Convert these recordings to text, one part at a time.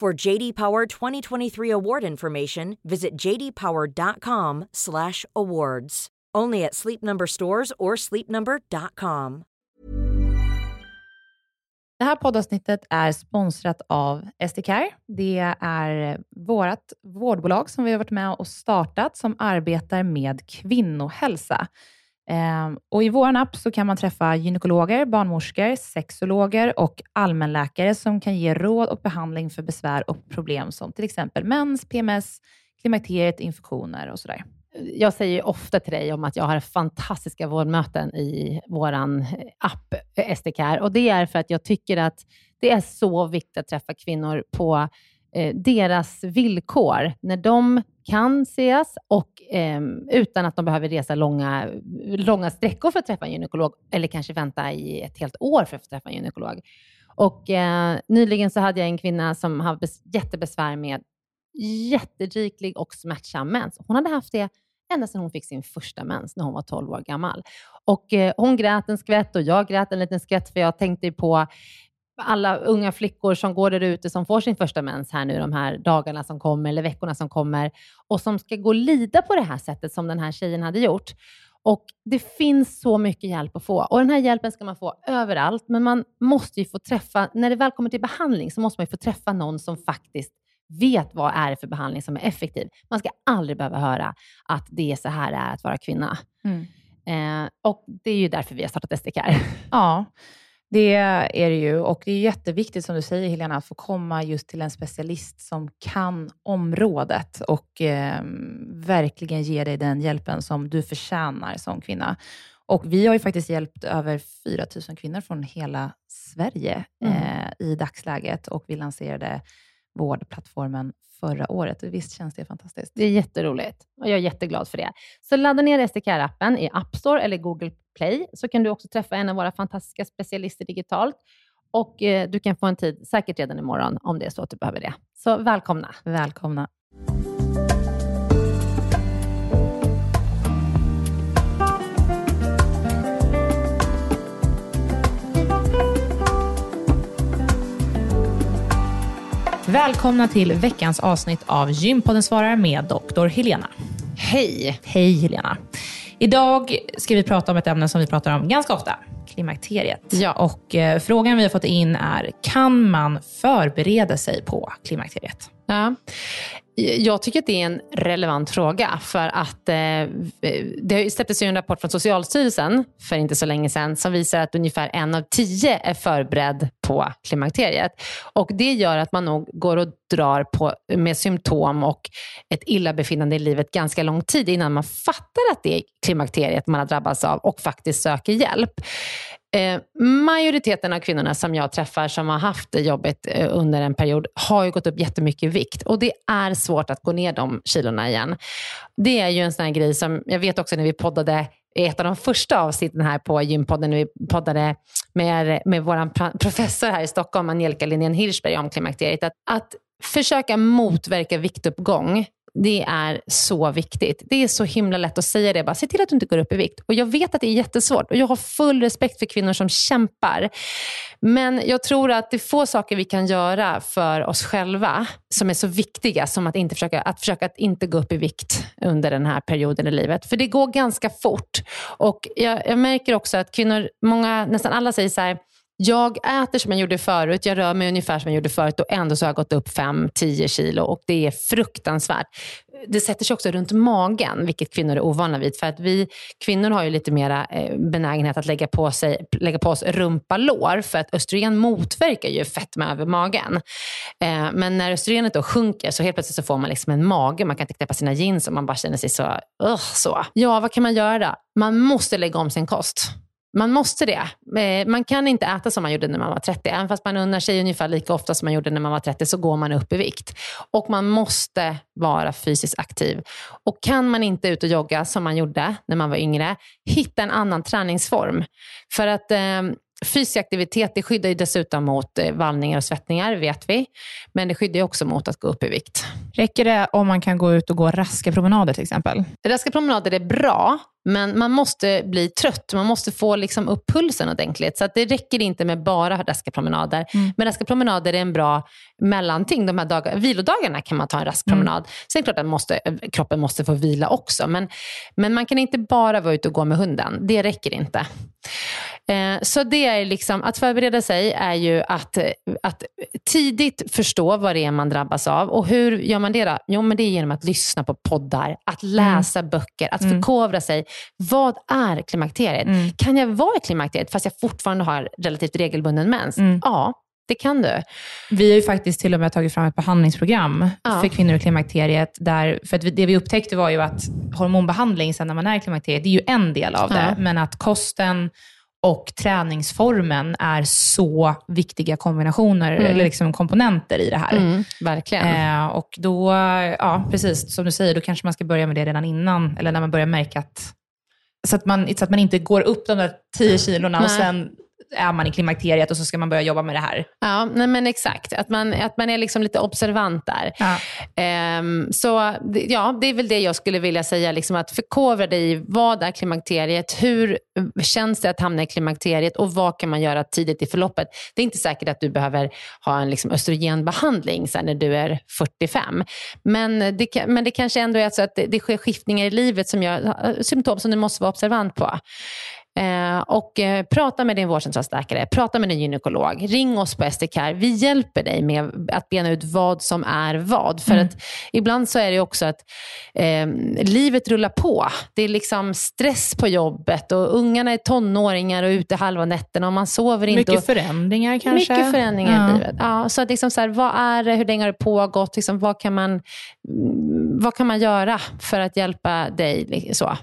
For JD Power 2023 award information, visit jdpower.com/awards. Only at Sleep Number stores or sleepnumber.com. Det här poddavsnittet är sponsrat av SDCare. Det är vårt vårdbolag som vi har varit med och startat som arbetar med kvinnohälsa. Ehm, och I vår app så kan man träffa gynekologer, barnmorskor, sexologer och allmänläkare som kan ge råd och behandling för besvär och problem som till exempel mens, PMS, klimakteriet, infektioner och sådär. Jag säger ofta till dig om att jag har fantastiska vårdmöten i vår app eh, SDK och det är för att jag tycker att det är så viktigt att träffa kvinnor på eh, deras villkor, när de kan ses och eh, utan att de behöver resa långa, långa sträckor för att träffa en gynekolog eller kanske vänta i ett helt år för att få träffa en gynekolog. Och, eh, nyligen så hade jag en kvinna som hade jättebesvär med jätteriklig och smärtsam mens. Hon hade haft det ända sedan hon fick sin första mens när hon var 12 år gammal. Och, eh, hon grät en skvätt och jag grät en liten skvätt för jag tänkte på alla unga flickor som går där ute som får sin första mens här nu de här dagarna som kommer eller veckorna som kommer och som ska gå och lida på det här sättet som den här tjejen hade gjort. Och Det finns så mycket hjälp att få och den här hjälpen ska man få överallt, men man måste ju få träffa, när det väl kommer till behandling, så måste man få träffa någon som faktiskt vet vad är det för behandling som är effektiv. Man ska aldrig behöva höra att det är så här det är att vara kvinna. Mm. Eh, och Det är ju därför vi har startat SDCare. Ja, det är det ju och det är jätteviktigt som du säger Helena, att få komma just till en specialist som kan området och eh, verkligen ge dig den hjälpen som du förtjänar som kvinna. Och vi har ju faktiskt hjälpt över 4 000 kvinnor från hela Sverige mm. eh, i dagsläget och vi lanserade vårdplattformen förra året. Och visst känns det fantastiskt? Det är jätteroligt och jag är jätteglad för det. Så ladda ner SDK-appen i App Store eller Google Play, så kan du också träffa en av våra fantastiska specialister digitalt. Och eh, du kan få en tid, säkert redan imorgon, om det är så att du behöver det. Så välkomna. Välkomna. Välkomna till veckans avsnitt av Gympodden svarar med doktor Helena. Hej! Hej Helena. Idag ska vi prata om ett ämne som vi pratar om ganska ofta, klimakteriet. Ja. Och eh, frågan vi har fått in är, kan man förbereda sig på klimakteriet? Ja. Jag tycker att det är en relevant fråga för att eh, det släpptes ju en rapport från Socialstyrelsen för inte så länge sedan som visar att ungefär en av tio är förberedd på klimakteriet. Och Det gör att man nog går och drar på, med symptom och ett illabefinnande i livet ganska lång tid innan man fattar att det är klimakteriet man har drabbats av och faktiskt söker hjälp. Eh, majoriteten av kvinnorna som jag träffar som har haft det jobbigt eh, under en period har ju gått upp jättemycket i vikt och det är svårt att gå ner de kilorna igen. Det är ju en sån här grej som, jag vet också när vi poddade i ett av de första avsnitten här på Gympodden, när vi poddade med, med vår professor här i Stockholm, Angelica Linnén Hirschberg, om klimakteriet, att, att försöka motverka viktuppgång det är så viktigt. Det är så himla lätt att säga det, bara se till att du inte går upp i vikt. Och Jag vet att det är jättesvårt och jag har full respekt för kvinnor som kämpar. Men jag tror att det är få saker vi kan göra för oss själva som är så viktiga som att, inte försöka, att försöka att inte gå upp i vikt under den här perioden i livet. För det går ganska fort. Och jag, jag märker också att kvinnor, många, nästan alla säger så här, jag äter som jag gjorde förut, jag rör mig ungefär som jag gjorde förut och ändå så har jag gått upp 5-10 kilo och det är fruktansvärt. Det sätter sig också runt magen, vilket kvinnor är ovana vid. För att vi kvinnor har ju lite mera eh, benägenhet att lägga på, sig, lägga på oss rumpalår, för att östrogen motverkar ju fetma över magen. Eh, men när östrogenet då sjunker så helt plötsligt så får man liksom en mage, man kan inte knäppa sina jeans och man bara känner sig så, uh, så. Ja, vad kan man göra? Man måste lägga om sin kost. Man måste det. Eh, man kan inte äta som man gjorde när man var 30. Även fast man unnar sig ungefär lika ofta som man gjorde när man var 30 så går man upp i vikt. Och man måste vara fysiskt aktiv. Och kan man inte ut och jogga som man gjorde när man var yngre, hitta en annan träningsform. För att eh, Fysisk aktivitet det skyddar ju dessutom mot eh, vallningar och svettningar, vet vi. Men det skyddar också mot att gå upp i vikt. Räcker det om man kan gå ut och gå raska promenader till exempel? Raska promenader är bra, men man måste bli trött. Man måste få liksom upp pulsen ordentligt. Så att det räcker inte med bara raska promenader. Mm. Men raska promenader är en bra mellanting. De här dagar, vilodagarna kan man ta en rask mm. promenad. Sen är det klart att måste, kroppen måste få vila också. Men, men man kan inte bara vara ute och gå med hunden. Det räcker inte. Eh, så det är liksom, att förbereda sig är ju att, att tidigt förstå vad det är man drabbas av. Och hur gör man det då? Jo, men det är genom att lyssna på poddar, att mm. läsa mm. böcker, att mm. förkovra sig. Vad är klimakteriet? Mm. Kan jag vara i klimakteriet fast jag fortfarande har relativt regelbunden mens? Mm. Ja, det kan du. Vi har ju faktiskt till och med tagit fram ett behandlingsprogram ja. för kvinnor i klimakteriet. Där, för att det vi upptäckte var ju att hormonbehandling sen när man är i klimakteriet, det är ju en del av det. Men att kosten och träningsformen är så viktiga kombinationer, mm. eller liksom komponenter i det här. Mm, verkligen. Eh, och då, ja precis som du säger, då kanske man ska börja med det redan innan, eller när man börjar märka att så att, man, så att man inte går upp de där 10 kilorna Nej. och sen är man i klimakteriet och så ska man börja jobba med det här. Ja, nej men exakt. Att man, att man är liksom lite observant där. Ja. Um, så ja, det är väl det jag skulle vilja säga. Liksom att förkovra dig i vad är klimakteriet? Hur känns det att hamna i klimakteriet? Och vad kan man göra tidigt i förloppet? Det är inte säkert att du behöver ha en liksom östrogenbehandling sen när du är 45. Men det, men det kanske ändå är så att det, det sker skiftningar i livet som gör symptom som du måste vara observant på. Eh, och eh, prata med din vårdcentralsläkare, prata med din gynekolog, ring oss på SDCare. Vi hjälper dig med att bena ut vad som är vad. För mm. att ibland så är det också att eh, livet rullar på. Det är liksom stress på jobbet och ungarna är tonåringar och ute halva nätterna och man sover inte. Mycket och, förändringar kanske? Mycket förändringar ja. i livet. Ja, så att liksom så här, vad är det, hur länge har det pågått? Liksom, vad, kan man, vad kan man göra för att hjälpa dig? Så.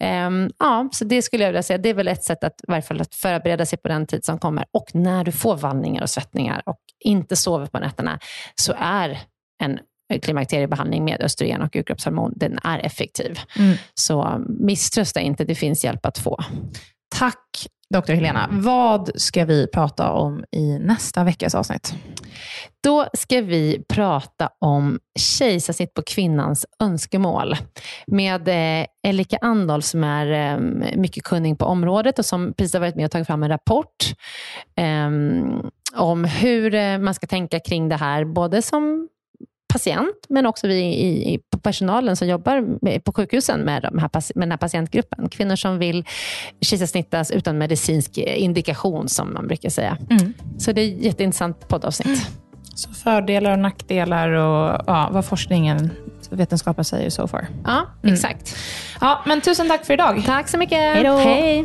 Mm. ja, så det skulle jag vilja säga det är väl ett sätt att, i varje fall, att förbereda sig på den tid som kommer. Och när du får vallningar och svettningar och inte sover på nätterna, så är en klimakteriebehandling med östrogen och urkroppshormon, den är effektiv. Mm. Så misströsta inte, det finns hjälp att få. Tack Dr. Helena. Vad ska vi prata om i nästa veckas avsnitt? Då ska vi prata om kejsarsnitt på kvinnans önskemål med eh, Elika Andahl som är eh, mycket kunnig på området och som precis har varit med och tagit fram en rapport eh, om hur eh, man ska tänka kring det här, både som patient, men också vi i, i personalen som jobbar med, på sjukhusen med, de här, med den här patientgruppen. Kvinnor som vill kejsarsnittas utan medicinsk indikation, som man brukar säga. Mm. Så det är ett jätteintressant poddavsnitt. Så fördelar och nackdelar och ja, vad forskningen, vetenskapen säger so far. Ja, mm. exakt. Ja, men tusen tack för idag. Tack så mycket. Hejdå. Hej.